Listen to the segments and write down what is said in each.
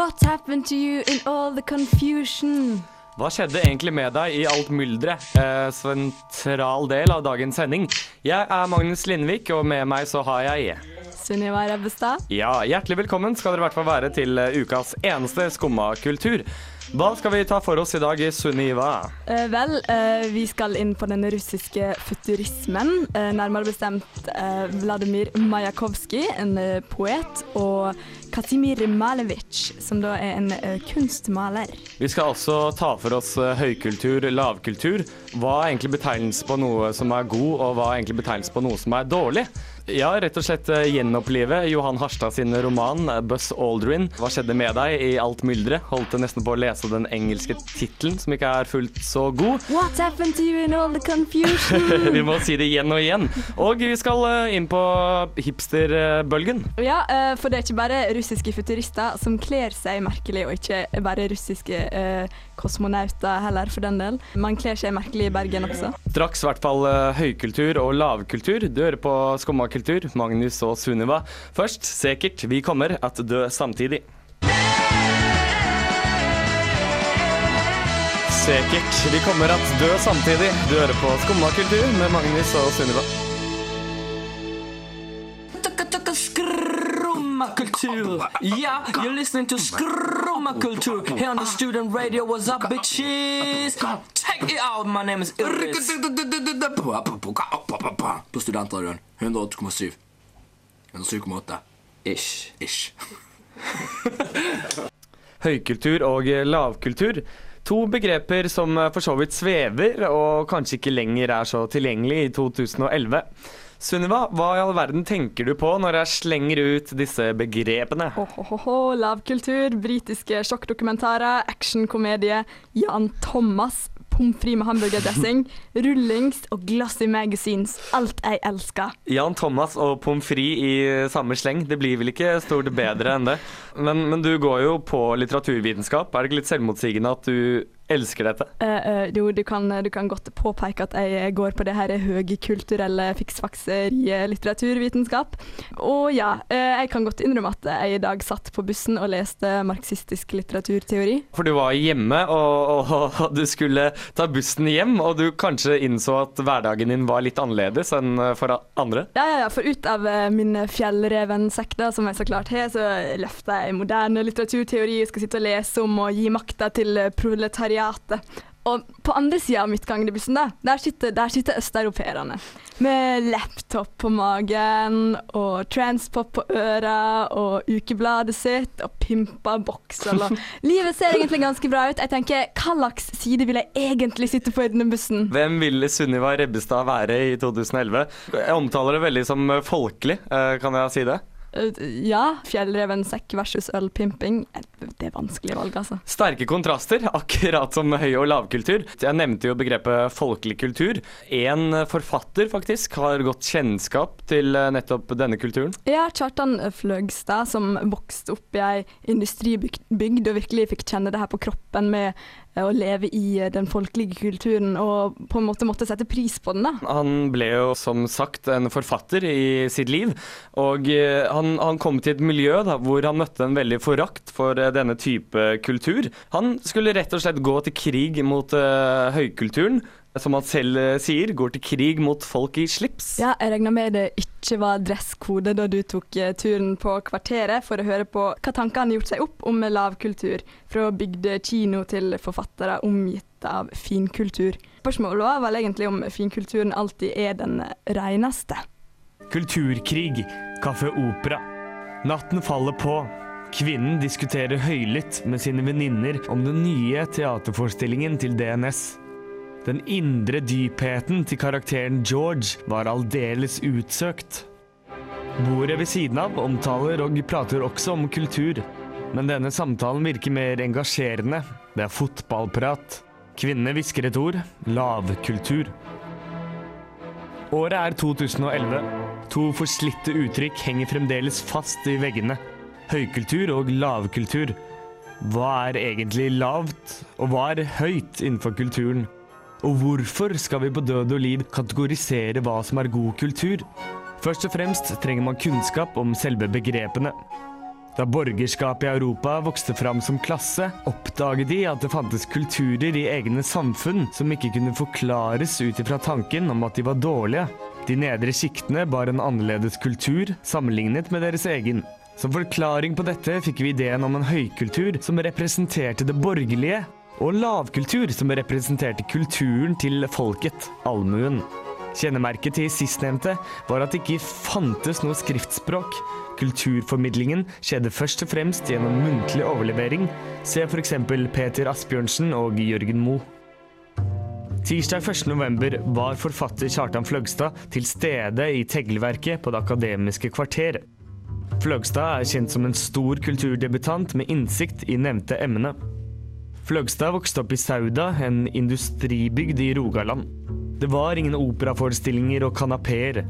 What happened to you in all the confusion? Hva skjedde egentlig med deg i alt mylderet? Eh, sentral del av dagens sending. Jeg er Magnus Lindvik, og med meg så har jeg Sunniva Rebbestad. Ja, hjertelig velkommen skal dere i hvert fall være til eh, ukas eneste Skumma kultur. Hva skal vi ta for oss i dag, Sunniva? Eh, vel, eh, vi skal inn på den russiske futurismen. Eh, nærmere bestemt eh, Vladimir Majakovskij, en eh, poet, og Kasimir Malevic, som da er en eh, kunstmaler. Vi skal også ta for oss eh, høykultur, lavkultur. Hva er egentlig betegnelse på noe som er god, og hva er egentlig betegnelse på noe som er dårlig? Ja, rett og slett eh, gjenopplive Johan Harstad sin roman Buss 'Buzz Aldrin'. Hva skjedde med deg i alt mylderet? Holdt nesten på å lese den engelske tittelen, som ikke er fullt så god. What happened to you in all the confusion? Vi må si det igjen og igjen. Og vi skal inn på hipsterbølgen. Ja, for det er ikke bare russiske futurister som kler seg merkelig, og ikke bare russiske eh, kosmonauter heller, for den del. Man kler seg merkelig i Bergen også. Straks i hvert fall eh, høykultur og lavkultur. Du hører på Skumma kultur, Magnus og Sunniva. Først, sikkert, vi kommer at dø samtidig. Sikkert, vi kommer at dø samtidig. Du hører på Skumma kultur med Magnus og Sunniva. Skrummakultur. Yeah, you're listening to Skrummakultur here on the student radio. What's up, bitches? Check it out. My name is Iris. På studentradioen. 108,7. 107,8. Ish. Ish. Høykultur og lavkultur. To begreper som for så vidt svever, og kanskje ikke lenger er så tilgjengelig i 2011. Sunniva, hva i all verden tenker du på når jeg slenger ut disse begrepene? Ho-ho-ho, lavkultur, britiske sjokkdokumentarer, actionkomedie, Jan Thomas, pommes frites med hamburgerdressing, rullings og glossy magazines. Alt jeg elsker. Jan Thomas og pommes frites i samme sleng. Det blir vel ikke stort bedre enn det. Men, men du går jo på litteraturvitenskap. Er det ikke litt selvmotsigende at du elsker dette? Uh, uh, jo, du kan, du kan godt påpeke at jeg går på det her høykulturelle fiksfakser i eh, litteraturvitenskap. Og ja, uh, jeg kan godt innrømme at jeg i dag satt på bussen og leste marxistisk litteraturteori. For du var hjemme, og, og, og du skulle ta bussen hjem, og du kanskje innså at hverdagen din var litt annerledes enn for andre? Ja, ja, ja, for ut av eh, min fjellrevensekk, som jeg så klart har, så løfter jeg moderne litteraturteori, skal sitte og lese om og gi makta til eh, proletariatet. Og på andre sida av midtgangen da, der sitter, der sitter østeuropeerne. Med laptop på magen og transpop på øra og ukebladet sitt og pimpa bokser. Og livet ser egentlig ganske bra ut. Jeg tenker, Hva slags side vil jeg egentlig sitte på i denne bussen? Hvem ville Sunniva Rebbestad være i 2011? Jeg omtaler det veldig som folkelig, eh, kan jeg si det? Uh, Ja, fjellrevensekk versus ølpimping. Eh, Det er vanskelig valg, altså. Sterke kontraster, akkurat som høy- og lavkultur. Jeg nevnte jo begrepet folkelig kultur. En forfatter faktisk har godt kjennskap til eh, nettopp denne kulturen. Ja, Kjartan Fløgstad, som vokste opp i ei industribygd og virkelig fikk kjenne det her på kroppen med eh, å leve i eh, den folkelige kulturen, og på en måte måtte sette pris på den. da. Han ble jo som sagt en forfatter i sitt liv, og eh, han, han kom til et miljø da, hvor han møtte en veldig forakt for eh, denne type kultur. Han skulle rett og slett gå til krig mot uh, høykulturen, som han selv eh, sier, går til krig mot folk i slips. Ja, jeg regner med det ikke var dresskode da du tok eh, turen på Kvarteret for å høre på hva tankene har gjort seg opp om lavkultur, fra bygdekino til forfattere omgitt av finkultur. Spørsmålet var vel egentlig om finkulturen alltid er den reneste. Kulturkrig, Kaffe Opera. Natten faller på. Kvinnen diskuterer høylytt med sine venninner om den nye teaterforestillingen til DNS. Den indre dypheten til karakteren George var aldeles utsøkt. Bordet ved siden av omtaler og prater også om kultur. Men denne samtalen virker mer engasjerende. Det er fotballprat. Kvinnene hvisker et ord lavkultur. Året er 2011. To forslitte uttrykk henger fremdeles fast i veggene. Høykultur og lavkultur. Hva er egentlig lavt, og hva er høyt innenfor kulturen? Og hvorfor skal vi på død og liv kategorisere hva som er god kultur? Først og fremst trenger man kunnskap om selve begrepene. Da borgerskapet i Europa vokste fram som klasse, oppdaget de at det fantes kulturer i egne samfunn som ikke kunne forklares ut ifra tanken om at de var dårlige. De nedre sjiktene bar en annerledes kultur sammenlignet med deres egen. Som forklaring på dette fikk vi ideen om en høykultur som representerte det borgerlige, og lavkultur som representerte kulturen til folket, allmuen. Kjennemerket til sistnevnte var at det ikke fantes noe skriftspråk. Kulturformidlingen skjedde først og fremst gjennom muntlig overlevering. Se f.eks. Peter Asbjørnsen og Jørgen Moe. Tirsdag 1.11 var forfatter Kjartan Fløgstad til stede i Teglverket på Det akademiske kvarter. Fløgstad er kjent som en stor kulturdebutant med innsikt i nevnte emne. Fløgstad vokste opp i Sauda, en industribygd i Rogaland. Det var ingen operaforestillinger og kanapeer.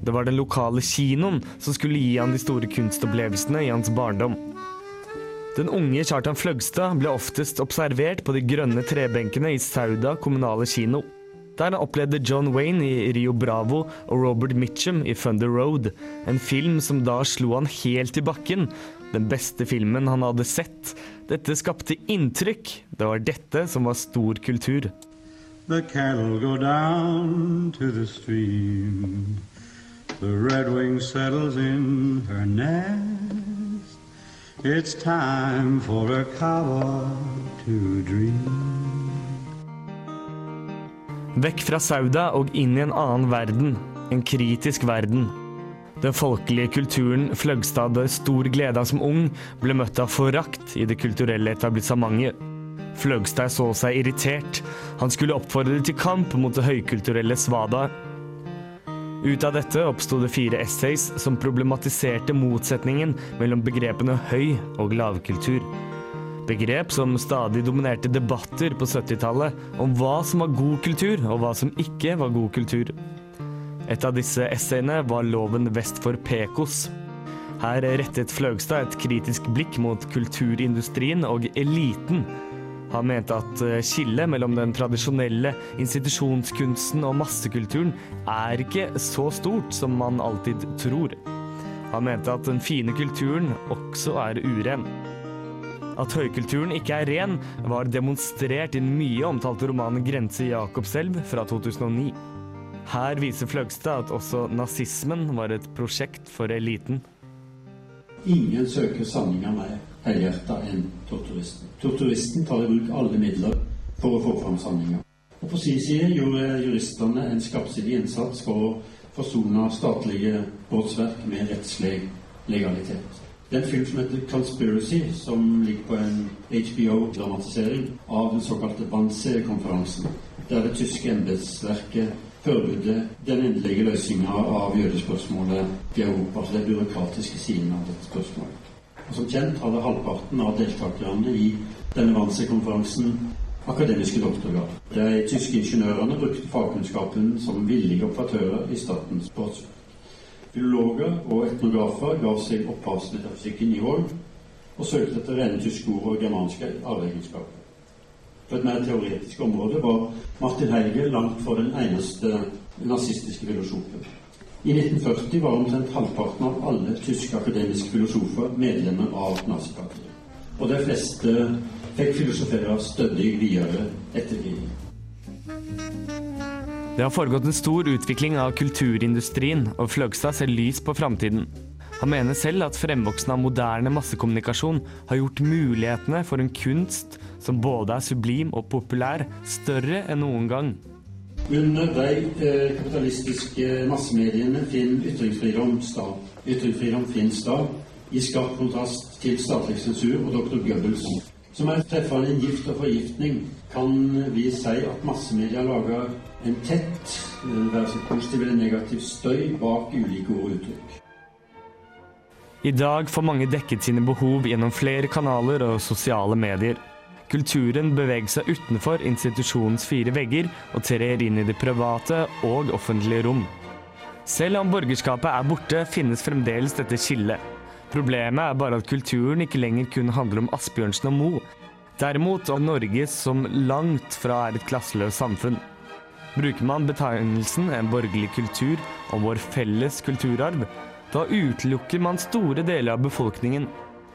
Det var den lokale kinoen som skulle gi han de store kunstopplevelsene i hans barndom. Den unge Kjartan Fløgstad ble oftest observert på de grønne trebenkene i Sauda kommunale kino. Der han opplevde John Wayne i Rio Bravo og Robert Mitchum i Thunder Road, en film som da slo han helt i bakken. Den beste filmen han hadde sett. Dette skapte inntrykk. Det var dette som var stor kultur. The cattle go down to the stream. The redwing settles in her nest. It's time for a cowboy to dream. Vekk fra Sauda og inn i en annen verden. En kritisk verden. Den folkelige kulturen Fløgstad hadde stor glede av som ung, ble møtt av forakt i det kulturelle etablissementet. Fløgstad så seg irritert. Han skulle oppfordre til kamp mot det høykulturelle svada. Ut av dette oppsto det fire essays som problematiserte motsetningen mellom begrepene høy og lavkultur. Begrep som stadig dominerte debatter på 70-tallet om hva som var god kultur, og hva som ikke var god kultur. Et av disse essayene var loven vest for Pekos. Her rettet Fløgstad et kritisk blikk mot kulturindustrien og eliten. Han mente at eh, skillet mellom den tradisjonelle institusjonskunsten og massekulturen er ikke så stort som man alltid tror. Han mente at den fine kulturen også er uren. At høykulturen ikke er ren, var demonstrert i den mye omtalte romanen 'Grense Jakobselv' fra 2009. Her viser Fløgstad at også nazismen var et prosjekt for eliten. Ingen søker sanninga mer helhjerta enn torturisten. Torturisten tar i bruk alle midler for å få fram sanninga. Og På sin side gjorde juristene en skarpsidig innsats for å forsone statlige båtsverk med rettslig legalitet. Det er en film som heter 'Conspiracy', som ligger på en HBO-dramatisering av den såkalte Wannsee-konferansen, der det tyske embetsverket forbudde den endelige løsninga av jødespørsmålet i Europa, altså den byråkratiske siden av dette spørsmålet. Og Som kjent hadde halvparten av deltakerne i denne Wannsee-konferansen akademiske doktorgrad. De tyske ingeniørene brukte fagkunnskapen som villige operatører i statens båtsverk. Filologer og etnografer gav seg opphavsmetafysikken i hold og søkte etter rene tyske ord og germanske arveegenskaper. På et mer teoretisk område var Martin Heige langt fra den eneste nazistiske filosofen. I 1940 var omtrent halvparten av alle tyske akademiske filosofer medlemmer av nazipartiet. Og de fleste fikk filosofere stødig videre etter krigen. Det har foregått en stor utvikling av kulturindustrien, og Fløgstad ser lys på framtiden. Han mener selv at fremvoksen av moderne massekommunikasjon har gjort mulighetene for en kunst som både er sublim og populær, større enn noen gang. Under de eh, kapitalistiske massemediene finner ytringsfrihet sted. Ytringsfrihet finnes da i skarp kontrast til statlig sensur og dr. Goebbels. Som er treffende en gift og forgiftning, kan vi si at massemedia lager en tett, eh, være så positiv eller negativ, støy bak ulike ord og uttrykk. I dag får mange dekket sine behov gjennom flere kanaler og sosiale medier. Kulturen beveger seg utenfor institusjonens fire vegger og trer inn i det private og offentlige rom. Selv om borgerskapet er borte, finnes fremdeles dette skillet. Problemet er bare at kulturen ikke lenger kun handler om Asbjørnsen og Mo. Derimot om Norge som langt fra er et klasseløst samfunn. Bruker man betegnelsen en borgerlig kultur om vår felles kulturarv, da utelukker man store deler av befolkningen.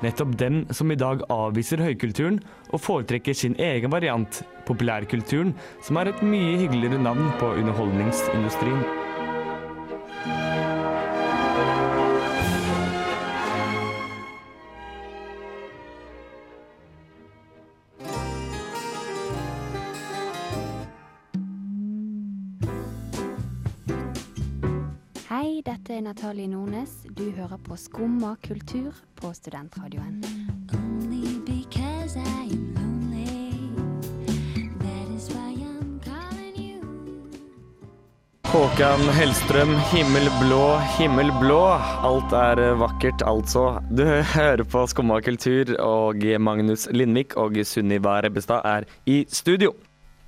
Nettopp dem som i dag avviser høykulturen og foretrekker sin egen variant, populærkulturen, som er et mye hyggeligere navn på underholdningsindustrien. Er Natalie Nordnes. Du hører på Skumma kultur på Studentradioen. Håkan Hellstrøm, himmelblå, himmelblå. Alt er vakkert, altså. Du hører på Skumma kultur, og Magnus Lindvik og Sunniva Rebbestad er i studio.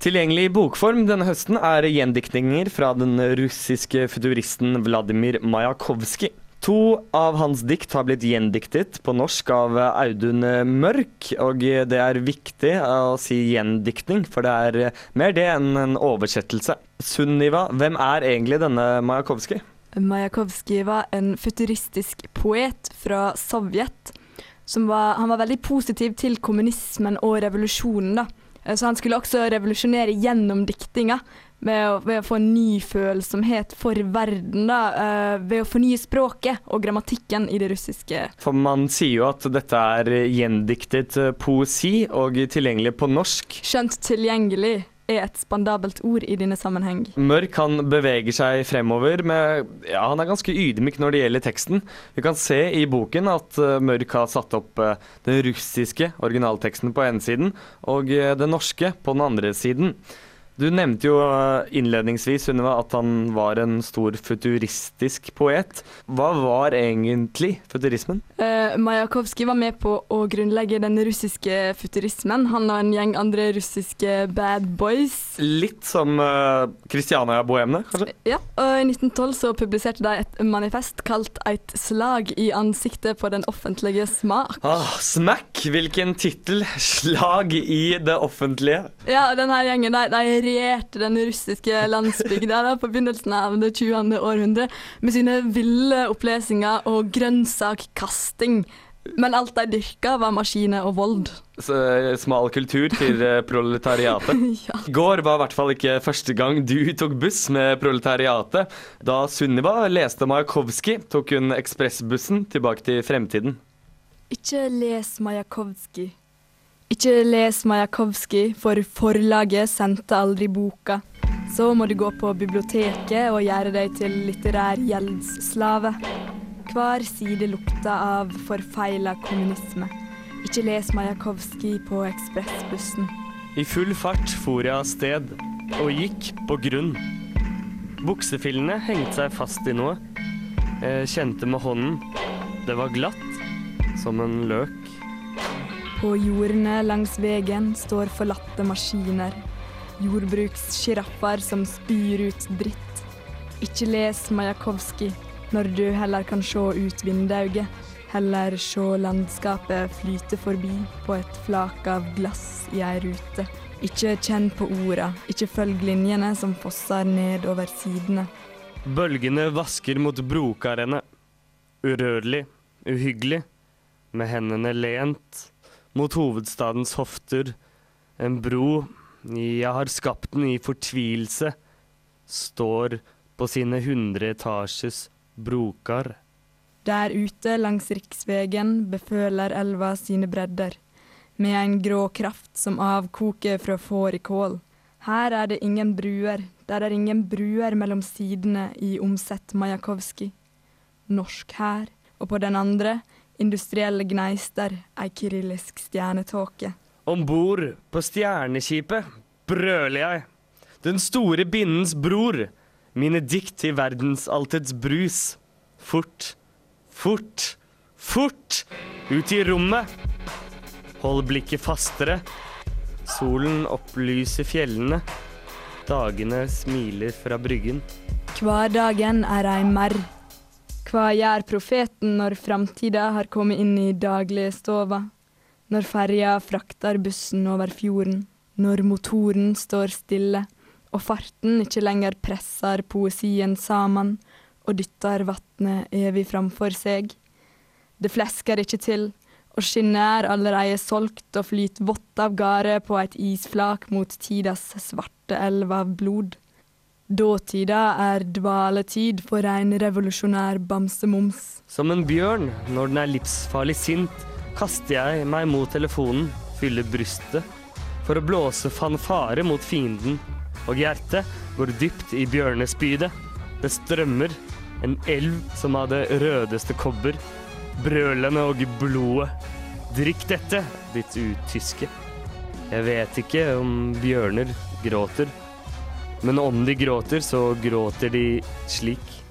Tilgjengelig i bokform denne høsten er gjendiktninger fra den russiske futuristen Vladimir Majakovskij. To av hans dikt har blitt gjendiktet på norsk av Audun Mørk, og det er viktig å si gjendiktning, for det er mer det enn en oversettelse. Sunniva, hvem er egentlig denne Majakovskij? Majakovskij var en futuristisk poet fra Sovjet. Var, han var veldig positiv til kommunismen og revolusjonen. da. Eh, Så han skulle også revolusjonere gjennom diktinga. Ved ved å få en ny følsomhet for verden, da, eh, ved å fornye språket og grammatikken i det russiske. For man sier jo at dette er gjendiktet eh, poesi og tilgjengelig på norsk. Skjønt tilgjengelig er et spandabelt ord i denne sammenheng. Mørk han beveger seg fremover med Ja, han er ganske ydmyk når det gjelder teksten. Vi kan se i boken at eh, Mørk har satt opp eh, den russiske originalteksten på ene siden, og eh, den norske på den andre siden. Du nevnte jo eh, innledningsvis Sunniva, at han var en stor futuristisk poet. Hva var egentlig futurismen? Uh, Majakovskij var med på å grunnlegge den russiske futurismen. Han og en gjeng andre russiske bad boys. Litt som uh, Christiania-bohemene, kanskje? Ja, og I 1912 så publiserte de et manifest kalt 'Eit slag i ansiktet på den offentlige smak'. Ah, smack! Hvilken tittel! Slag i det offentlige. Ja, og denne gjengen de, de regjerte den russiske landsbygda da, på begynnelsen av det 20. århundre med sine ville opplesninger og grønnsakkasting. Men alt de dyrka, var maskiner og vold. Så, eh, smal kultur til eh, proletariatet. ja. Går var i hvert fall ikke første gang du tok buss med proletariatet. Da Sunniva leste Majakovskij, tok hun ekspressbussen tilbake til fremtiden. Ikke les Majakovskij. Ikke les Majakovskij, for forlaget sendte aldri boka. Så må du gå på biblioteket og gjøre deg til litterær gjeldsslave. Hver side lukter av forfeila kommunisme. Ikke les Majakovskij på ekspressbussen. I full fart for jeg av sted, og gikk på grunn. Buksefillene hengte seg fast i noe. Jeg kjente med hånden. Det var glatt, som en løk. På jordene langs veien står forlatte maskiner. Jordbrukssjiraffer som spyr ut dritt. Ikke les Majakovskij når du heller kan se ut vinduet. Heller se landskapet flyte forbi på et flak av glass i ei rute. Ikke kjenn på orda, ikke følg linjene som fosser ned over sidene. Bølgene vasker mot brokarene. Urørlig, uhyggelig, med hendene lent mot hovedstadens hofter. En bro, jeg har skapt den i fortvilelse, står på sine hundre etasjes brokar. Der ute langs riksvegen beføler elva sine bredder, med en grå kraft som avkoker fra fårikål. Her er det ingen bruer, der er ingen bruer mellom sidene i Omsett Majakovskij. Norsk her, og på den andre Industrielle gneister, ei kyrillisk stjernetåke. Om bord på stjerneskipet brøler jeg. Den store bindens bror. Mine dikt i verdensaltets brus. Fort, fort, fort ut i rommet. Hold blikket fastere. Solen opplyser fjellene. Dagene smiler fra bryggen. Hverdagen er ei merr. Hva gjør profeten når framtida har kommet inn i dagligstova? Når ferja frakter bussen over fjorden? Når motoren står stille, og farten ikke lenger presser poesien sammen og dytter vatnet evig framfor seg? Det flesker ikke til, og skinnet er allereie solgt og flyter vått av gårde på et isflak mot tidas svarte elv av blod. Dåtida er dvaletid for en revolusjonær bamsemums. Som en bjørn når den er livsfarlig sint, kaster jeg meg mot telefonen, fyller brystet, for å blåse fanfare mot fienden. Og hjertet går dypt i bjørnespydet. Det strømmer, en elv som har det rødeste kobber. Brølende og blodet. Drikk dette, ditt utyske. Jeg vet ikke om bjørner gråter. Men om de gråter, så gråter de slik.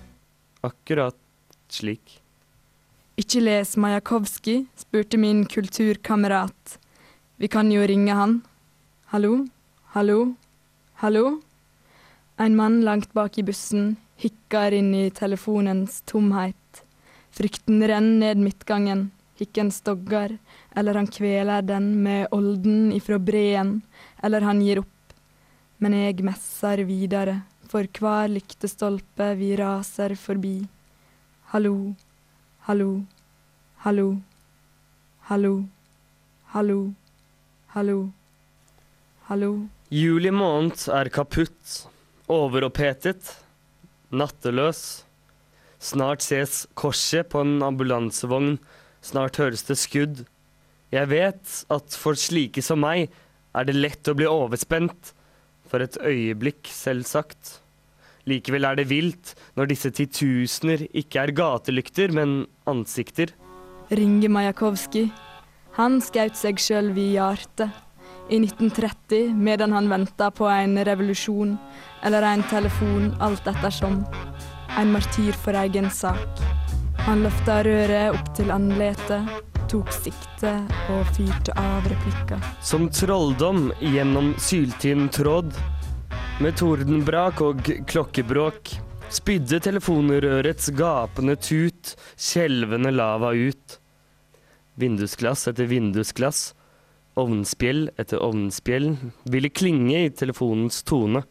Akkurat slik. Ikke les Majakovskij, spurte min kulturkamerat. Vi kan jo ringe han. Hallo? Hallo? Hallo? En mann langt bak i bussen hikker inn i telefonens tomhet. Frykten renner ned midtgangen. Hikken stogger, eller han kveler den med olden ifra breen, eller han gir opp. Men jeg messer videre, for hver lyktestolpe vi raser forbi. Hallo, hallo, hallo, hallo, hallo, hallo, hallo. Juli måned er kaputt, overopphetet, natteløs. Snart ses korset på en ambulansevogn, snart høres det skudd. Jeg vet at for slike som meg er det lett å bli overspent. For et øyeblikk, selvsagt. Likevel er det vilt når disse titusener ikke er gatelykter, men ansikter. Ringe Majakovskij. Han skjøt seg sjøl via hjertet. I 1930, medan han venta på en revolusjon eller en telefon, alt ettersom. En martyr for egen sak. Han løfta røret opp til andletet, tok sikte og fyrte av replikker. Som trolldom gjennom syltynn tråd. Med tordenbrak og klokkebråk spydde telefonrørets gapende tut skjelvende lava ut. Vindusglass etter vindusglass, ovnspjell etter ovnspjell ville klinge i telefonens tone.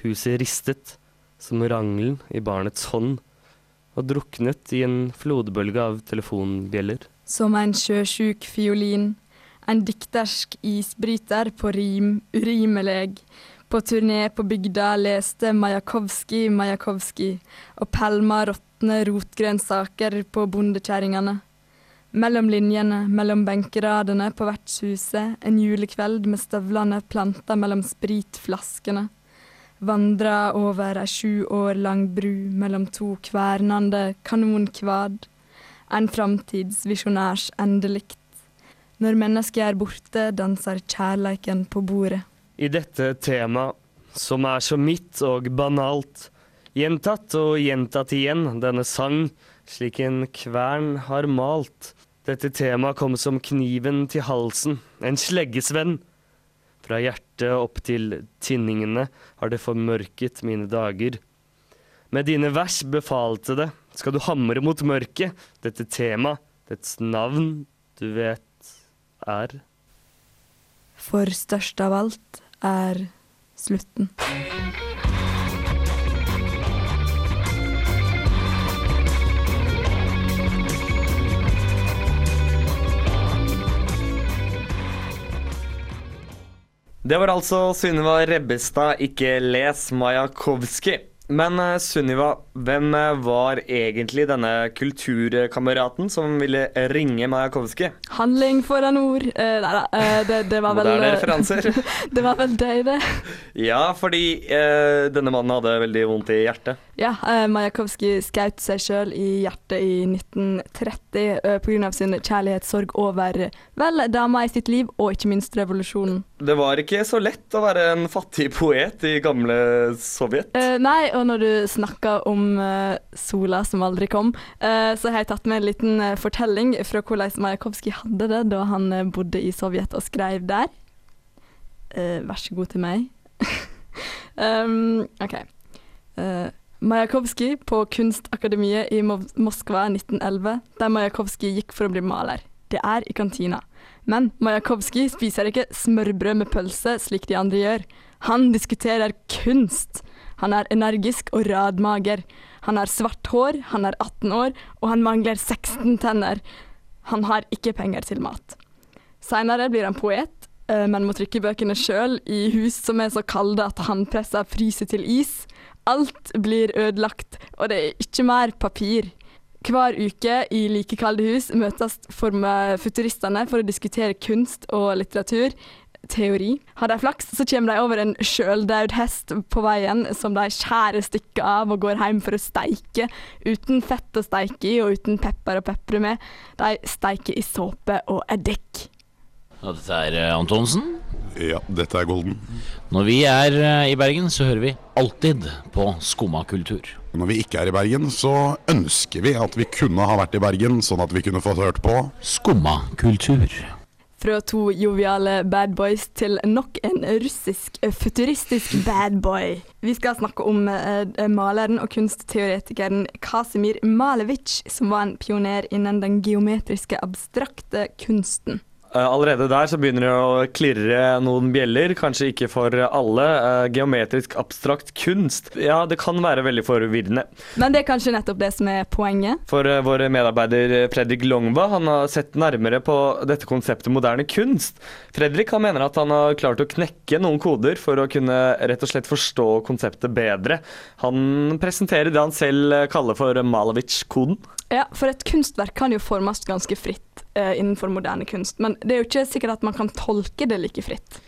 Huset ristet som rangelen i barnets hånd og druknet i en flodbølge av telefonbjeller. Som en sjøsjuk fiolin, en diktersk isbryter på rim, urimelig. På turné på bygda leste Majakovskij Majakovskij og pælma råtne rotgrønnsaker på bondekjerringene. Mellom linjene, mellom benkeradene på vertshuset, en julekveld med støvlene planta mellom spritflaskene. Vandra over ei sju år lang bru mellom to kvernande kanonkvad. En framtidsvisjonærs endelikt. Når mennesket er borte, danser kjærleiken på bordet. I dette temaet, som er så mitt og banalt, gjentatt og gjentatt igjen, denne sang, slik en kvern har malt. Dette temaet kom som kniven til halsen, en sleggesvenn. Fra hjertet opp til tinningene har det formørket mine dager. Med dine vers befalte det, skal du hamre mot mørket, dette temaet, dets navn, du vet, er For størst av alt er slutten. Det var altså Sunniva Rebbestad, ikke les Majakovskij. Men eh, Sunniva, Hvem eh, var egentlig denne kulturkameraten som ville ringe Majakovskij? Handling foran ord. Eh, nei da, eh, det, det var vel Moderne referanser. det var vel deg, det. Ja, fordi eh, denne mannen hadde veldig vondt i hjertet. Ja, eh, Majakovskij skjøt seg sjøl i hjertet i 1930 eh, pga. sin kjærlighetssorg over vel dama i sitt liv, og ikke minst revolusjonen. Det var ikke så lett å være en fattig poet i gamle Sovjet. Eh, nei, og når du snakker om eh, sola som aldri kom, eh, så har jeg tatt med en liten eh, fortelling fra hvordan Majakovskij hadde det da han bodde i Sovjet og skrev der. Vær så god til meg. um, OK. Uh, Majakovskij på Kunstakademiet i Moskva 1911, der Majakovskij gikk for å bli maler. Det er i kantina. Men Majakovskij spiser ikke smørbrød med pølse slik de andre gjør. Han diskuterer kunst. Han er energisk og radmager. Han har svart hår, han er 18 år, og han mangler 16 tenner. Han har ikke penger til mat. Seinere blir han poet, eh, men må trykke bøkene sjøl i hus som er så kalde at håndpressa fryser til is. Alt blir ødelagt, og det er ikke mer papir. Hver uke i like kalde hus møtes form- futuristene for å diskutere kunst og litteratur. Teori. Har de flaks, så kommer de over en sjøldaud hest på veien som de skjærer stykker av og går hjem for å steike, uten fett å steike i og uten pepper å pepre med. De steiker i såpe og eddik. Og dette er eh, Antonsen. Ja, dette er Golden. Når vi er eh, i Bergen, så hører vi alltid på Skumma kultur. Når vi ikke er i Bergen, så ønsker vi at vi kunne ha vært i Bergen, sånn at vi kunne fått hørt på Skumma kultur. Fra to joviale bad boys til nok en russisk eh, futuristisk bad boy. Vi skal snakke om eh, maleren og kunstteoretikeren Kasimir Malevitsj, som var en pioner innen den geometriske abstrakte kunsten. Eh, Allerede der så begynner det å klirre noen bjeller, kanskje ikke for alle. Eh, Geometrisk abstrakt kunst, ja det kan være veldig forvirrende. Men det er kanskje nettopp det som er poenget. For eh, vår medarbeider Fredrik Longva han har sett nærmere på dette konseptet moderne kunst. Fredrik han mener at han har klart å knekke noen koder for å kunne rett og slett forstå konseptet bedre. Han presenterer det han selv kaller for Malovic-koden. Ja, for et kunstverk kan jo formes ganske fritt eh, innenfor moderne kunst, men det er jo ikke sikkert at man kan tolke det like fritt.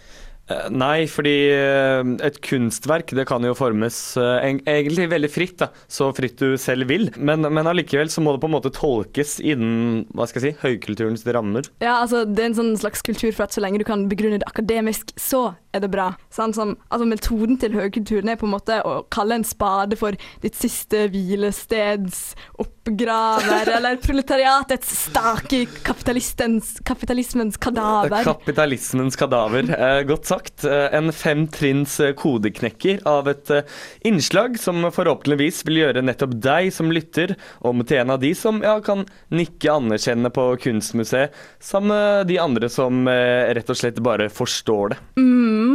Eh, Nei, fordi eh, et kunstverk det kan jo formes egentlig veldig fritt, da, så fritt du selv vil. Men, men allikevel så må det på en måte tolkes innen hva skal jeg si, høykulturens rammer. Ja, altså Det er en sånn slags kultur for at så lenge du kan begrunne det akademisk, så er det bra. Sånn som, altså Metoden til høykulturen er på en måte å kalle en spade for ditt siste hvilesteds oppgraver, eller proletariatets stake kapitalismens kadaver. Kapitalismens kadaver. Eh, godt sagt. Eh, en femtrinns eh, kodeknekker av et eh, innslag som forhåpentligvis vil gjøre nettopp deg som lytter om til en av de som ja, kan nikke anerkjennende på Kunstmuseet, sammen med de andre som eh, rett og slett bare forstår det. Mm.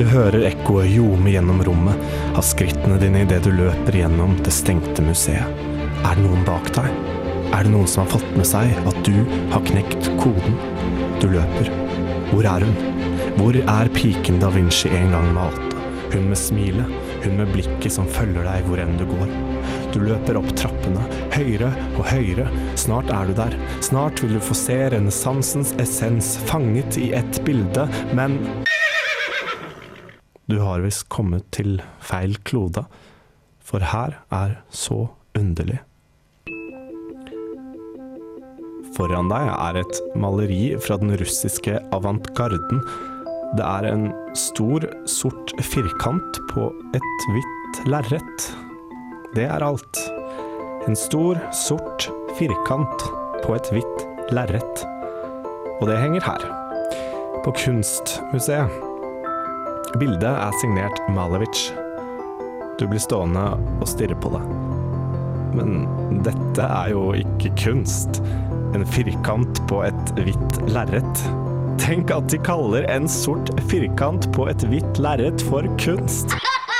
Du hører ekkoet ljome gjennom rommet av skrittene dine idet du løper gjennom det stengte museet. Er det noen bak deg? Er det noen som har fått med seg at du har knekt koden? Du løper. Hvor er hun? Hvor er piken da Vinci en gang malte? Hun med smilet, hun med blikket som følger deg hvor enn du går. Du løper opp trappene, høyere og høyere. Snart er du der. Snart vil du få se renessansens essens fanget i ett bilde, men du har visst kommet til feil klode, for her er så underlig. Foran deg er et maleri fra den russiske avantgarden. Det er en stor, sort firkant på et hvitt lerret. Det er alt. En stor, sort firkant på et hvitt lerret. Og det henger her. På Kunstmuseet. Bildet er signert Malevich. Du blir stående og stirre på det. Men dette er jo ikke kunst. En firkant på et hvitt lerret. Tenk at de kaller en sort firkant på et hvitt lerret for kunst.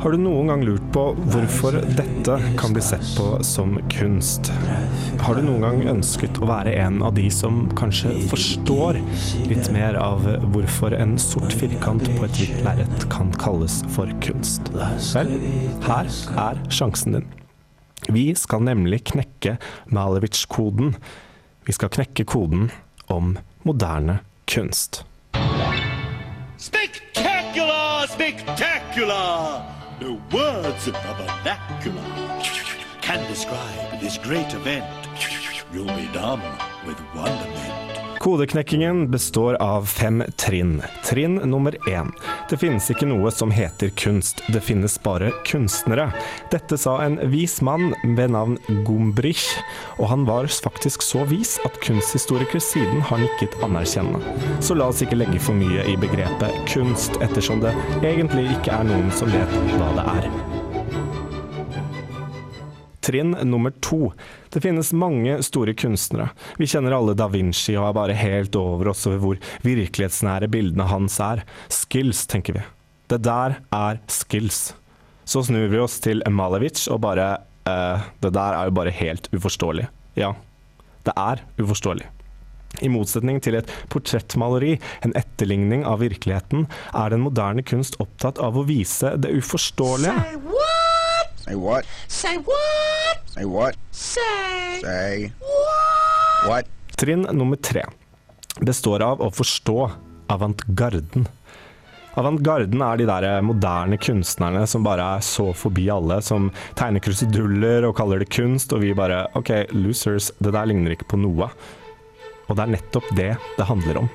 Har du noen gang lurt på hvorfor dette kan bli sett på som kunst? Har du noen gang ønsket å være en av de som kanskje forstår litt mer av hvorfor en sort firkant på et hvitt lerret kan kalles for kunst? Vel, her er sjansen din. Vi skal nemlig knekke Malevich-koden. Vi skal knekke koden om moderne kunst. Spectacular! Spectacular! No words of the vernacular can describe this great event. You'll be dumb with wonderment. Kodeknekkingen består av fem trinn. Trinn nummer én. Det finnes ikke noe som heter kunst, det finnes bare kunstnere. Dette sa en vis mann ved navn Gombrich, og han var faktisk så vis at kunsthistorikere siden har nikket anerkjennende. Så la oss ikke legge for mye i begrepet kunst, ettersom det egentlig ikke er noen som vet hva det er. Trinn nummer to. Det finnes mange store kunstnere. Vi kjenner alle da Vinci og er bare helt over oss over hvor virkelighetsnære bildene hans er. Skills, tenker vi. Det der er skills. Så snur vi oss til Malevich og bare eh, Det der er jo bare helt uforståelig. Ja, det er uforståelig. I motsetning til et portrettmaleri, en etterligning av virkeligheten, er den moderne kunst opptatt av å vise det uforståelige. Say what? Say what? Say what? Say Say what? Trinn nummer tre består av å forstå avantgarden. Avantgarden er de der moderne kunstnerne som bare er så forbi alle, som tegner kruseduller og kaller det kunst, og vi bare OK, losers, det der ligner ikke på noe. Og det er nettopp det det handler om.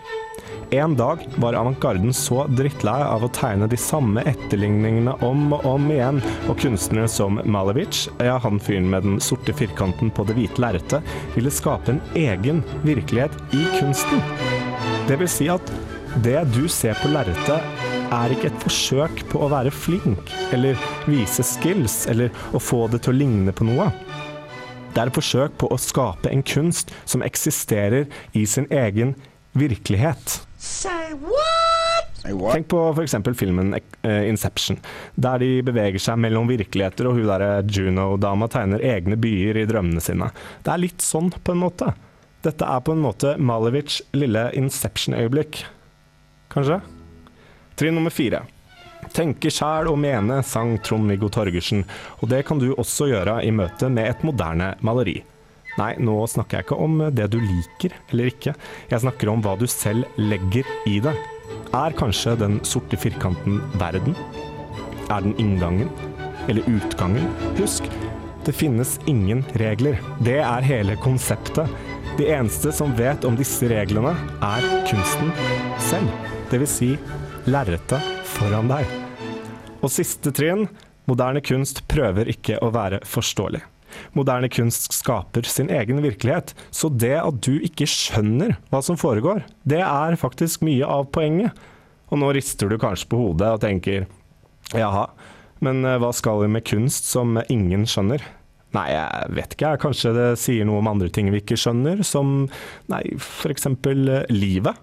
En dag var avantgarden så drittlei av å tegne de samme etterligningene om og om igjen, og kunstnere som Malevich, ja, han fyren med den sorte firkanten på det hvite lerretet, ville skape en egen virkelighet i kunsten. Det vil si at det du ser på lerretet, er ikke et forsøk på å være flink, eller vise skills, eller å få det til å ligne på noe. Det er et forsøk på å skape en kunst som eksisterer i sin egen virkelighet. Say what? Say what? Tenk på f.eks. filmen eh, Inception, der de beveger seg mellom virkeligheter, og hun derre Juno-dama tegner egne byer i drømmene sine. Det er litt sånn, på en måte. Dette er på en måte Malevichs lille Inception-øyeblikk. Kanskje? Trinn nummer fire. Tenke sjæl og mene, sang Trond-Viggo Torgersen, og det kan du også gjøre i møte med et moderne maleri. Nei, nå snakker jeg ikke om det du liker eller ikke, jeg snakker om hva du selv legger i det. Er kanskje den sorte firkanten verden? Er den inngangen? Eller utgangen? Husk, det finnes ingen regler. Det er hele konseptet. De eneste som vet om disse reglene, er kunsten selv. Vil si lerretet foran deg. Og siste trinn, moderne kunst prøver ikke å være forståelig. Moderne kunst skaper sin egen virkelighet, så det at du ikke skjønner hva som foregår, det er faktisk mye av poenget. Og nå rister du kanskje på hodet og tenker jaha, men eh, hva skal vi med kunst som ingen skjønner? Nei, jeg vet ikke, kanskje det sier noe om andre ting vi ikke skjønner, som nei, eksempel eh, livet.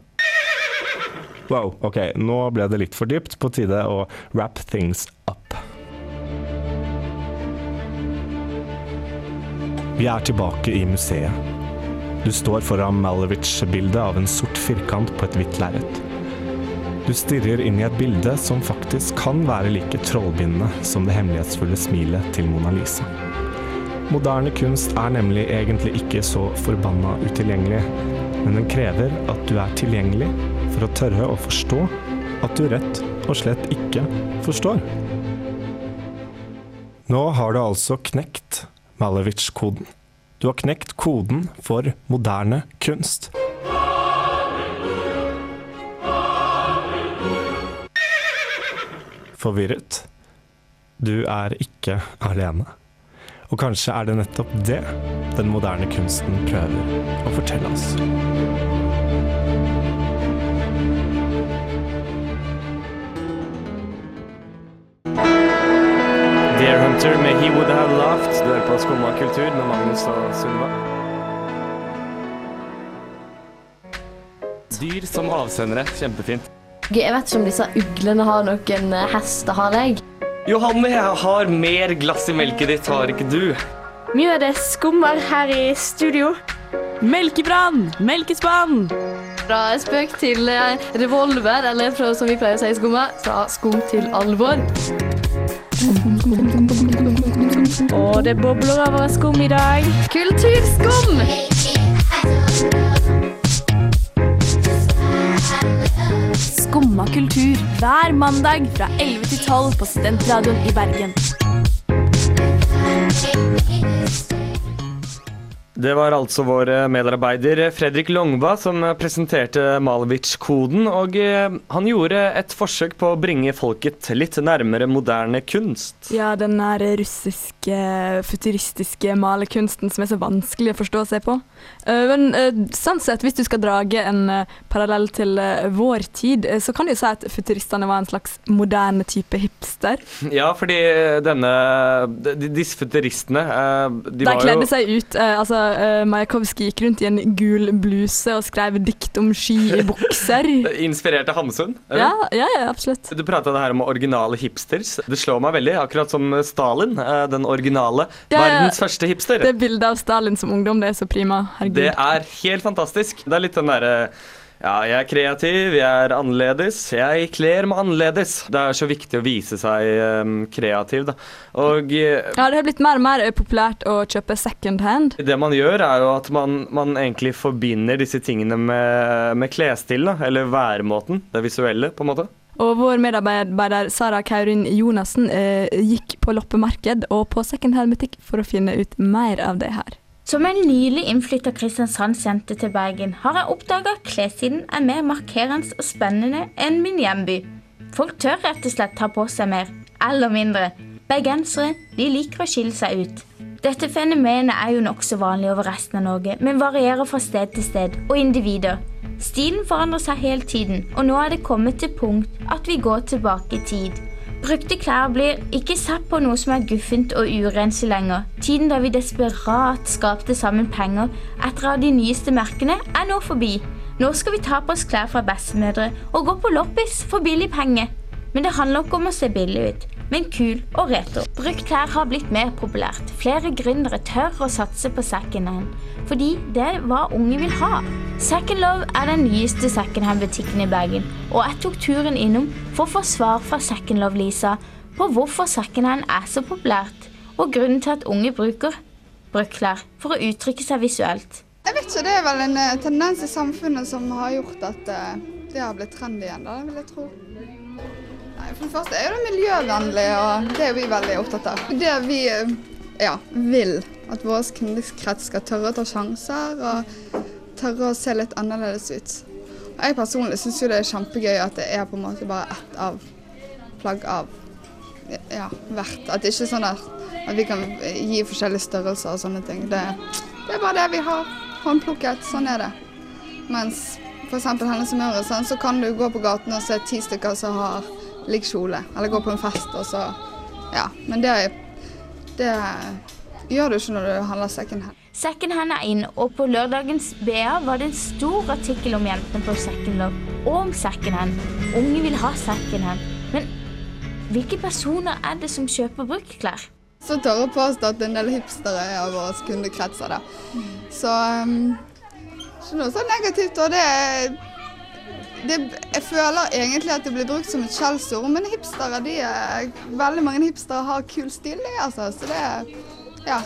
Wow, ok, nå ble det litt for dypt. På tide å wrap things up. Vi er tilbake i museet. Du står foran Malevich-bildet av en sort firkant på et hvitt lerret. Du stirrer inn i et bilde som faktisk kan være like trollbindende som det hemmelighetsfulle smilet til Mona Lisa. Moderne kunst er nemlig egentlig ikke så forbanna utilgjengelig, men den krever at du er tilgjengelig for å tørre å forstå at du rett og slett ikke forstår. Nå har du altså knekt Malevich-koden. Du har knekt koden for moderne kunst. Forvirret? Du er ikke alene. Og kanskje er det nettopp det den moderne kunsten prøver å fortelle oss. Deer Hunter med He Would Have Laughed. Du hører på Skumma kultur med Magnus og Sunniva. Dyr som avsendere. Kjempefint. Jeg vet ikke om disse uglene har noen eh, hestehale. jeg. Johanne, jeg har mer glass i melket ditt, har ikke du? Mye av det skummer her i studio. Melkebrann! Melkespann! Fra spøk til eh, revolver, eller fra, som vi pleier å si i skumma, fra skum til alvor. Og det bobler over skum i dag. Kulturskum! Skumma kultur hver mandag fra 11 til 12 på Studentradioen i Bergen. Det var altså vår eh, medarbeider Fredrik Longva som eh, presenterte Malevich-koden, og eh, han gjorde et forsøk på å bringe folket litt nærmere moderne kunst. Ja, den der russiske, futuristiske malerkunsten som er så vanskelig å forstå seg på. Eh, Men sånn sett, hvis du skal drage en parallell til vår tid, så kan du jo si at futuristene var en slags moderne type hipster. Ja, fordi denne de, Disse futuristene De, De, var kledde seg ut. altså, eh, Majakovskij gikk rundt i en gul bluse og skrev dikt om ski i bukser. inspirert av Hamsun. Ja, ja, ja, absolutt. Du prata her om originale hipsters. Det slår meg veldig, akkurat som Stalin, eh, den originale. Ja. Verdens første hipster. Det bildet av Stalin som ungdom, det er så prima. Herregud. Det er helt fantastisk. Det er litt den derre ja, jeg er kreativ, jeg er annerledes, jeg kler meg annerledes. Det er så viktig å vise seg um, kreativ, da. Og eh, Ja, det har blitt mer og mer populært å kjøpe second hand. det man gjør, er jo at man, man egentlig forbinder disse tingene med, med klesstilen. Eller væremåten. Det visuelle, på en måte. Og vår medarbeider Sara Kaurin Jonassen eh, gikk på loppemarked og på second hand-butikk for å finne ut mer av det her. Som en nylig innflytta Kristiansandsjente til Bergen har jeg oppdaga at klessiden er mer markerende og spennende enn min hjemby. Folk tør rett og slett ta på seg mer, eller mindre. Bergensere de liker å skille seg ut. Dette fenomenet er jo nokså vanlig over resten av Norge, men varierer fra sted til sted og individer. Stilen forandrer seg hele tiden, og nå er det kommet til punkt at vi går tilbake i tid. Brukte klær blir ikke sett på noe som er guffent og urenslig lenger. Tiden da vi desperat skapte sammen penger etter av de nyeste merkene, er nå forbi. Nå skal vi ta på oss klær fra bestemødre og gå på loppis for billig penger. Men det handler ikke om å se billig ut, men kul og retro. Brukt klær har blitt mer populært. Flere gründere tør å satse på second hand, fordi det er hva unge vil ha. Second Love er den nyeste second hand-butikken i Bergen, og jeg tok turen innom for å få svar fra Second Love-Lisa på hvorfor second hand er så populært, og grunnen til at unge bruker brøkklær for å uttrykke seg visuelt. Jeg vet ikke, Det er vel en eh, tendens i samfunnet som har gjort at eh, det har blitt trendy igjen, da, vil jeg tro. Nei, For det første er det miljøvennlig, og det er vi veldig opptatt av. Det vi eh, ja, vil at vår kundekrets skal tørre å ta sjanser og tørre å se litt annerledes ut. Og jeg personlig syns jo det er kjempegøy at det er på en måte bare ett av plagg av ja, hvert. At det ikke er sånn at, at vi kan gi forskjellige størrelser og sånne ting. Det, det er bare det vi har håndplukket. Sånn er det. Mens f.eks. Hennes og Møres, sånn, så kan du gå på gaten og se ti stykker som har lik kjole. Eller gå på en fest og så Ja. Men det, det gjør du ikke når du handler second hand. Second hand er inn, og på lørdagens BA var det en stor artikkel om jentene på secondhand, og om secondhand. Unge vil ha secondhand. Men hvilke personer er det som kjøper bruktklær? Så tør jeg påstå at en del hipstere er av våre kundekretser. da. Så um, ikke noe så negativt. Og det, det Jeg føler egentlig at det blir brukt som et skjellsord, men hipstere, de er Veldig mange hipstere har kul stil, de, altså. Så det Ja.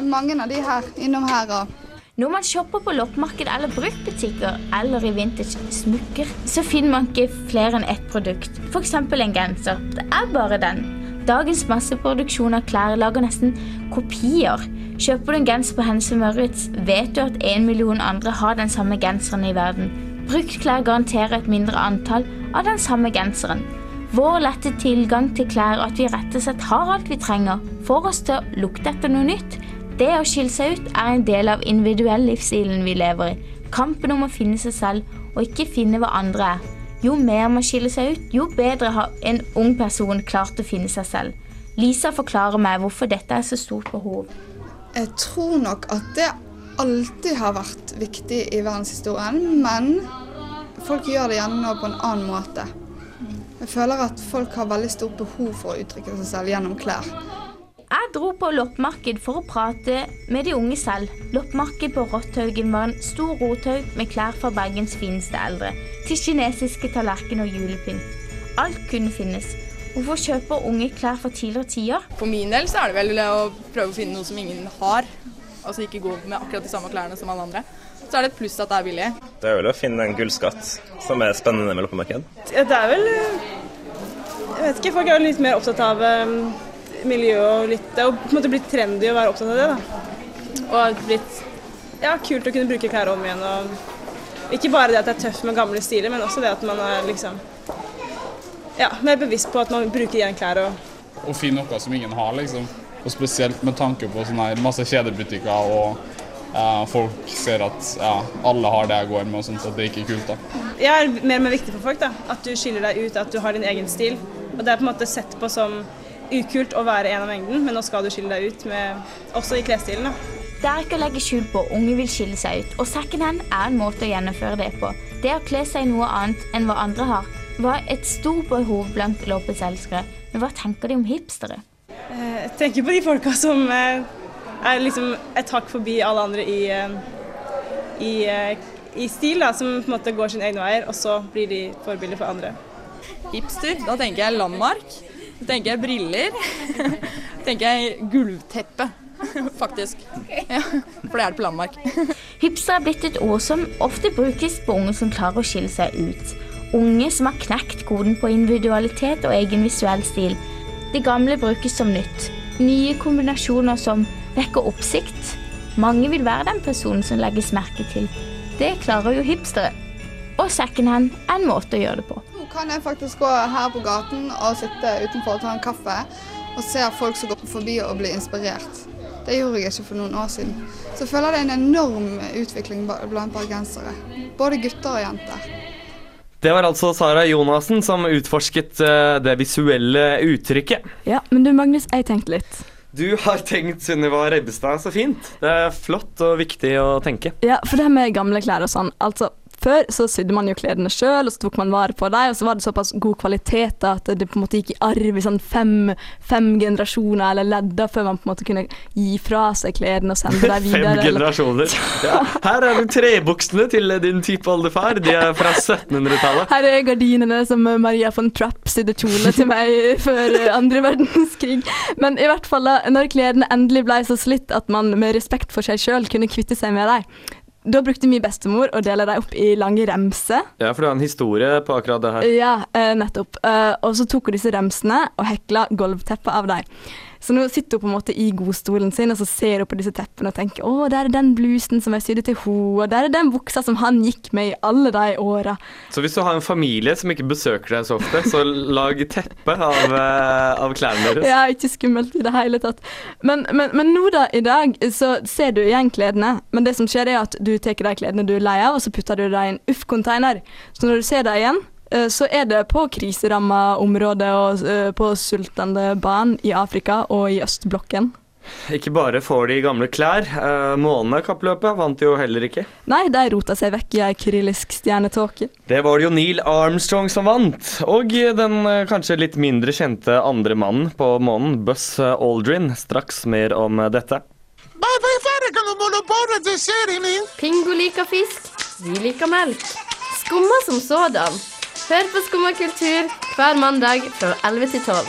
Mange av de her innom her og Når man shopper på loppemarked eller bruktbutikker eller i vintage smykker, så finner man ikke flere enn ett produkt. F.eks. en genser. Det er bare den. Dagens masseproduksjon av klær lager nesten kopier. Kjøper du en genser på Hennes Møritz, vet du at en million andre har den samme genseren i verden. Bruktklær garanterer et mindre antall av den samme genseren. Vår lette tilgang til klær og at vi rett og slett har alt vi trenger, får oss til å lukte etter noe nytt. Det å skille seg ut er en del av individuell livsstilen vi lever i. Kampen om å finne seg selv og ikke finne hva andre er. Jo mer man skiller seg ut, jo bedre har en ung person klart å finne seg selv. Lisa forklarer meg hvorfor dette er så stort behov. Jeg tror nok at det alltid har vært viktig i verdenshistorien, men folk gjør det gjerne nå på en annen måte. Jeg føler at folk har veldig stort behov for å uttrykke seg selv gjennom klær. Jeg dro på loppemarked for å prate med de unge selv. Loppemarked på Rotthaugen var en stor rothaug med klær fra Bergens fineste eldre, til kinesiske tallerkener og julepynt. Alt kunne finnes. Hvorfor kjøper unge klær fra tidligere tider? For min del så er det vel å prøve å finne noe som ingen har. Altså ikke gå med akkurat de samme klærne som alle andre. Så er det et pluss at det er billig. Det er vel å finne en gullskatt som er spennende med loppemarked. Det er vel eh, Jeg vet ikke, folk er vel litt mer opptatt av um, miljø og litt Det er jo på en måte blitt trendy å være opptatt av det, da. Og blitt ja, kult å kunne bruke klær om igjen. Og ikke bare det at det er tøft med gamle stiler, men også det at man er liksom ja, mer bevisst på at man bruker igjen klær og Å finne noe som ingen har, liksom. Og spesielt med tanke på sånne her masse kjedebutikker og eh, folk ser at ja, alle har det jeg går med, og sånt, så det er ikke kult. da. Jeg er mer og mer viktig for folk. da, At du skiller deg ut, at du har din egen stil. Og Det er på en måte sett på som ukult å være en av mengden, men nå skal du skille deg ut, med, også i klesstilen. Det er ikke å legge skjul på unge vil skille seg ut, og secondhand er en måte å gjennomføre det på. Det å kle seg i noe annet enn hva andre har, var et stort behov blant loppeselskere. Men hva tenker de om hipstere? Eh, Jeg tenker på de folka som eh, er liksom et hakk forbi alle andre i, eh, i, i stil, da, som på en måte går sine egne veier, og så blir de forbilder for andre. Hipster, da tenker jeg landmark. Da tenker jeg briller. Tenker jeg gulvteppe, faktisk. Ja, for det er det på landmark. Hipster er blitt et ord som ofte brukes på unge som klarer å skille seg ut. Unge som har knekt koden på individualitet og egen visuell stil. Det gamle brukes som nytt. Nye kombinasjoner som vekker oppsikt. Mange vil være den personen som legges merke til. Det klarer jo hipstere. Og secondhand er en måte å gjøre det på. Kan jeg faktisk gå her på gaten og sitte utenfor og ta en kaffe og se folk som går forbi og blir inspirert. Det gjorde jeg ikke for noen år siden. Så jeg føler det er en enorm utvikling blant bergensere. Både gutter og jenter. Det var altså Sara Jonassen som utforsket eh, det visuelle uttrykket. Ja, men du Magnus, jeg tenkte litt. Du har tenkt Sunniva Rebbestad så fint. Det er flott og viktig å tenke. Ja, for det med gamle klær og sånn. Altså, før så sydde man jo klærne sjøl, og så tok man vare på dem, og så var det såpass god kvalitet da, at det på en måte gikk i arv i sånn fem, fem generasjoner eller ledder før man på en måte kunne gi fra seg klærne og sende dem videre. Fem generasjoner. Ja, her er du trebuksene til din type oldefar. De er fra 1700-tallet. Her er gardinene som Maria von Trapp sydde kjole til meg før eh, andre verdenskrig. Men i hvert fall da, når klærne endelig ble så slitt at man med respekt for seg sjøl kunne kvitte seg med dem, da brukte min bestemor å dele dem opp i lange remser. Ja, for du har en historie på akkurat det her. Ja, eh, nettopp. Eh, og så tok hun disse remsene og hekla gulvteppet av dem. Så nå sitter hun på en måte i godstolen sin og så ser hun på disse teppene og tenker å, der er den blusen som jeg sydde til henne, og der er den buksa som han gikk med i alle de åra. Så hvis du har en familie som ikke besøker deg så ofte, så lag teppe av, eh, av klærne deres. Ja, ikke skummelt i det hele tatt. Men, men, men nå da, i dag, så ser du igjen kledene, Men det som skjer, er at du tar de kledene du er lei av, og så putter du dem i en uff-container. Så når du ser dem igjen, så er det på kriseramma områder og eh, på sultende barn i Afrika og i østblokken. Ikke bare får de gamle klær. Eh, Månekappløpet vant jo heller ikke. Nei, de rota seg vekk i ei kyrillisk stjernetåke. Det var det jo Neil Armstrong som vant. Og den eh, kanskje litt mindre kjente andre mannen på månen, Buzz Aldrin. Straks mer om eh, dette. Pingo liker fisk, vi liker melk. Skumma som sådan. Hør på Skum og kultur hver mandag fra 11 til 12.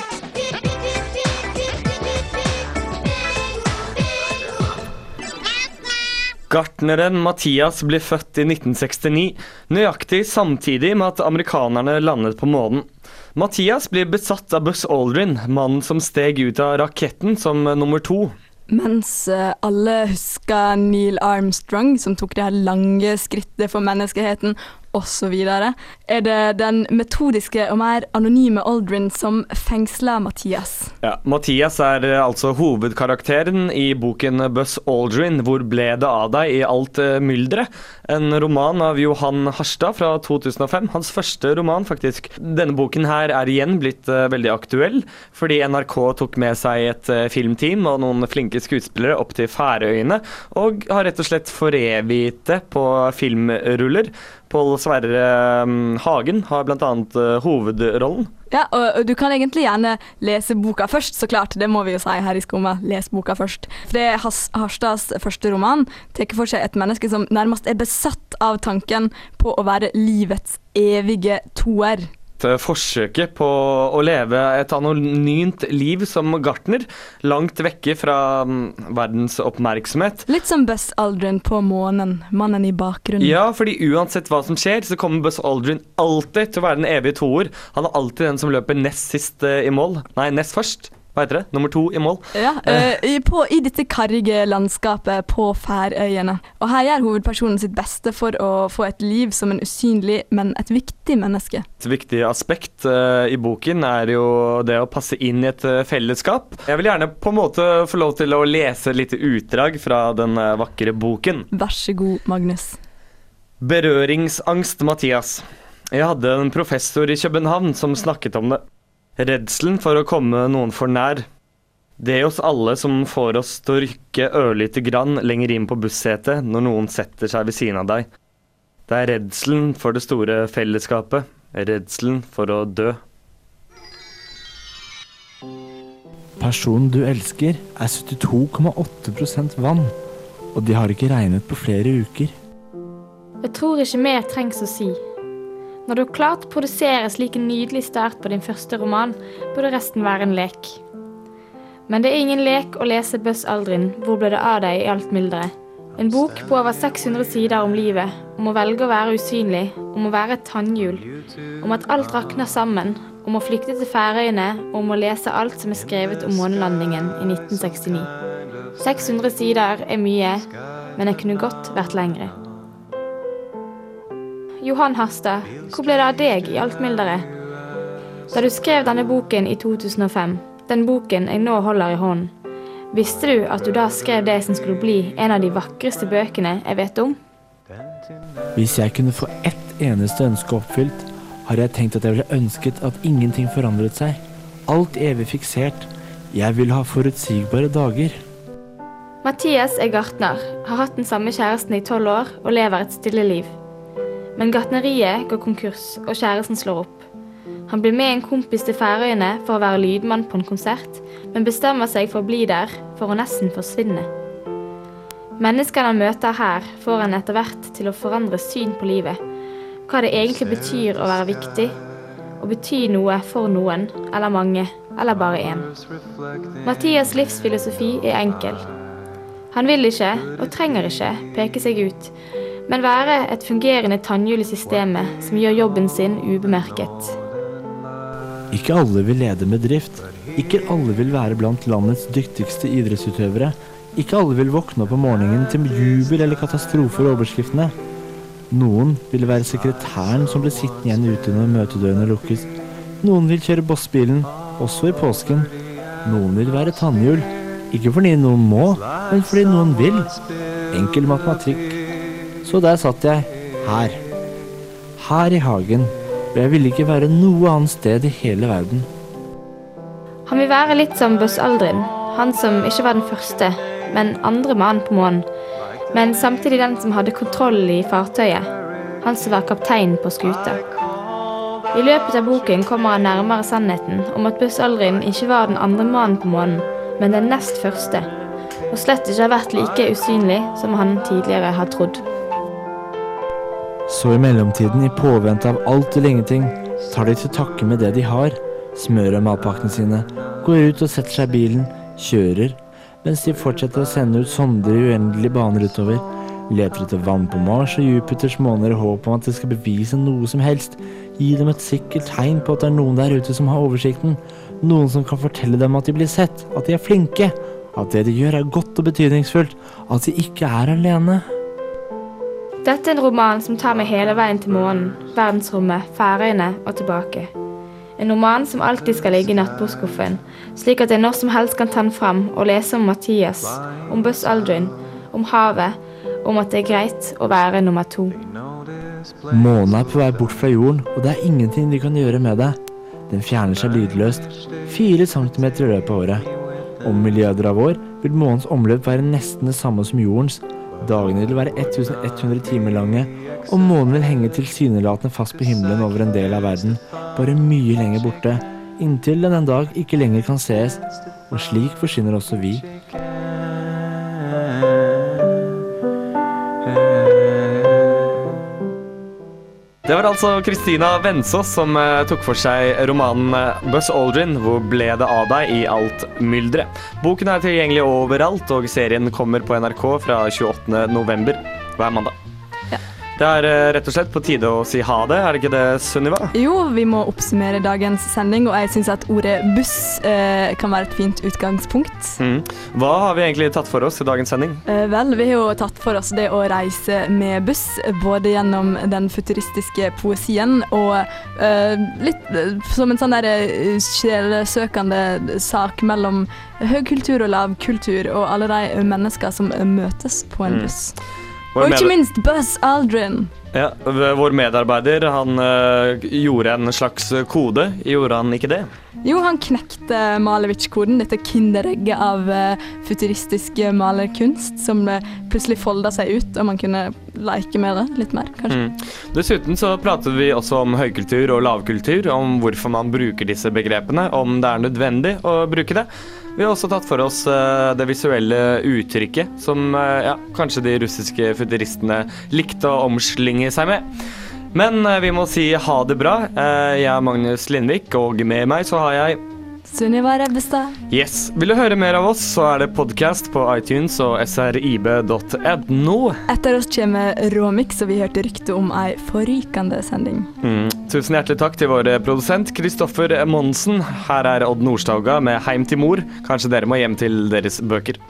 Gartneren Mathias ble født i 1969, nøyaktig samtidig med at amerikanerne landet på månen. Mathias blir besatt av Buzz Aldrin, mannen som steg ut av raketten som nummer to. Mens eh, alle husker Neil Armstrong, som tok det her lange skrittet for menneskeheten, osv., er det den metodiske og mer anonyme Aldrin som fengsler Mathias. Ja, Mathias er eh, altså hovedkarakteren i boken Buss Aldrin, Hvor ble det av deg i alt eh, mylderet? En roman av Johan Harstad fra 2005. Hans første roman, faktisk. Denne boken her er igjen blitt eh, veldig aktuell, fordi NRK tok med seg et filmteam og noen flinke skuespillere opp til Færøyene, og har rett og slett foreviget det på filmruller. Pål Sverre mm, Hagen har bl.a. Uh, hovedrollen. Ja, og du kan egentlig gjerne lese boka først, så klart. Det må vi jo si her i Skumma. Les boka først. For det er Harstads første roman. Tar for seg et menneske som nærmest er besatt av tanken på å være livets evige toer. Eh, forsøket på å leve et anonymt liv som gartner, langt vekke fra mm, verdens oppmerksomhet. Litt som Buzz Aldrin på månen. Mannen i bakgrunnen. Ja, fordi uansett hva som skjer, så kommer Buzz Aldrin alltid til å være den evige toer. Han er alltid den som løper nest sist eh, i mål. Nei, nest først. Hva heter det? Nummer to i mål. Ja, eh, i, på, I dette karrige landskapet på Færøyene. Og her gjør hovedpersonen sitt beste for å få et liv som en usynlig, men et viktig menneske. Et viktig aspekt eh, i boken er jo det å passe inn i et eh, fellesskap. Jeg vil gjerne på en måte få lov til å lese et lite utdrag fra den eh, vakre boken. Vær så god, Magnus. Berøringsangst, Mathias. Jeg hadde en professor i København som snakket om det. Redselen for å komme noen for nær. Det er oss alle som får oss til å rykke ørlite grann lenger inn på bussetet når noen setter seg ved siden av deg. Det er redselen for det store fellesskapet. Redselen for å dø. Personen du elsker er 72,8% vann, og de har ikke regnet på flere uker. Jeg tror ikke mer trengs å si. Når du har klart å produsere slik en nydelig start på din første roman, burde resten være en lek. Men det er ingen lek å lese Buzz Aldrin, Hvor ble det av deg i alt mylderet? En bok på over 600 sider om livet, om å velge å være usynlig, om å være et tannhjul, om at alt rakner sammen, om å flykte til Færøyene og om å lese alt som er skrevet om månelandingen i 1969. 600 sider er mye, men det kunne godt vært lengre. Johan Harstad, hvor ble det av deg i alt mildere? Da du skrev denne boken i 2005, den boken jeg nå holder i hånden, visste du at du da skrev det som skulle bli en av de vakreste bøkene jeg vet om? Hvis jeg kunne få ett eneste ønske oppfylt, har jeg tenkt at jeg ville ønsket at ingenting forandret seg. Alt evig fiksert. Jeg vil ha forutsigbare dager. Mathias er gartner, har hatt den samme kjæresten i tolv år og lever et stille liv. Men gartneriet går konkurs, og kjæresten slår opp. Han blir med en kompis til Færøyene for å være lydmann på en konsert, men bestemmer seg for å bli der for å nesten forsvinne. Menneskene han møter her, får han etter hvert til å forandre syn på livet. Hva det egentlig betyr å være viktig, og bety noe for noen, eller mange, eller bare én. Mathias' livsfilosofi er enkel. Han vil ikke, og trenger ikke, peke seg ut, men være et fungerende tannhjul i systemet som gjør jobben sin ubemerket. Ikke alle vil lede med drift. Ikke alle vil være blant landets dyktigste idrettsutøvere. Ikke alle vil våkne opp om morgenen til jubel eller katastrofer i overskriftene. Noen vil være sekretæren som blir sittende igjen ute når møtedørene lukkes. Noen vil kjøre bossbilen, også i påsken. Noen vil være tannhjul. Ikke fordi noen må, men fordi noen vil. Enkel matematikk. Så der satt jeg. Her. Her i hagen. Og jeg ville ikke være noe annet sted i hele verden. Han vil være litt som Buzz Aldrin, han som ikke var den første, men andre mann på månen. Men samtidig den som hadde kontroll i fartøyet. Han som var kaptein på skuta. I løpet av boken kommer han nærmere sannheten om at Buzz Aldrin ikke var den andre mannen på månen, men den nest første. Og slett ikke har vært like usynlig som han tidligere har trodd. Så i mellomtiden, i påvente av alt eller ingenting, tar de til takke med det de har, smører matpakkene sine, går ut og setter seg i bilen, kjører, mens de fortsetter å sende ut sonder i uendelige baner utover, leter etter vann på Mars og Jupiters måner i håp om at det skal bevise noe som helst, gi dem et sikkert tegn på at det er noen der ute som har oversikten, noen som kan fortelle dem at de blir sett, at de er flinke, at det de gjør er godt og betydningsfullt, at de ikke er alene. Dette er en roman som tar meg hele veien til månen, verdensrommet, Færøyene og tilbake. En roman som alltid skal ligge i nattbordskuffen, slik at jeg når som helst kan ta den fram og lese om Mathias, om Buzz Aldrin, om havet, om at det er greit å være nummer to. Månen er på vei bort fra jorden, og det er ingenting de kan gjøre med det. Den fjerner seg lydløst, fire centimeter i løpet av året. Om milliarder av år vil månens omløp være nesten det samme som jordens. Dagene vil være 1100 timer lange, og månen vil henge tilsynelatende fast på himmelen over en del av verden, bare mye lenger borte, inntil den en dag ikke lenger kan sees, og slik forsvinner også vi. Det var altså Kristina Vensås som eh, tok for seg romanen Buss Buzz Aldrin, 'Hvor ble det av deg i alt mylderet'. Boken er tilgjengelig overalt, og serien kommer på NRK fra 28. november hver mandag. Det er eh, rett og slett på tide å si ha det, er det ikke det, Sunniva? Jo, vi må oppsummere dagens sending, og jeg syns at ordet buss eh, kan være et fint utgangspunkt. Mm. Hva har vi egentlig tatt for oss i dagens sending? Eh, vel, vi har jo tatt for oss det å reise med buss, både gjennom den futuristiske poesien og eh, litt eh, som en sånn der eh, sjelesøkende sak mellom høy kultur og lav kultur, og alle de mennesker som møtes på en Mm. Vår Og ikke minst Buzz Aldrin. Ja, Vår medarbeider han eh, gjorde en slags kode, gjorde han ikke det? Jo, han knekte Malevich-koden, dette kinderegget av uh, futuristisk malerkunst som uh, plutselig folda seg ut, og man kunne leke med det litt mer, kanskje. Mm. Dessuten så pratet vi også om høykultur og lavkultur, om hvorfor man bruker disse begrepene, om det er nødvendig å bruke det. Vi har også tatt for oss eh, det visuelle uttrykket som eh, ja, kanskje de russiske futuristene likte å omslynge seg med. Men eh, vi må si ha det bra. Jeg er Magnus Lindvik, og med meg så har jeg Sunniva Rebbestad. Yes. Vil du høre mer av oss, så er det podkast på iTunes og srib.no. Etter oss kommer Råmix, og vi hørte rykte om ei forrykende sending. Mm. Tusen hjertelig takk til vår produsent Kristoffer Monsen. Her er Odd Nordstoga med 'Heim til mor'. Kanskje dere må hjem til deres bøker.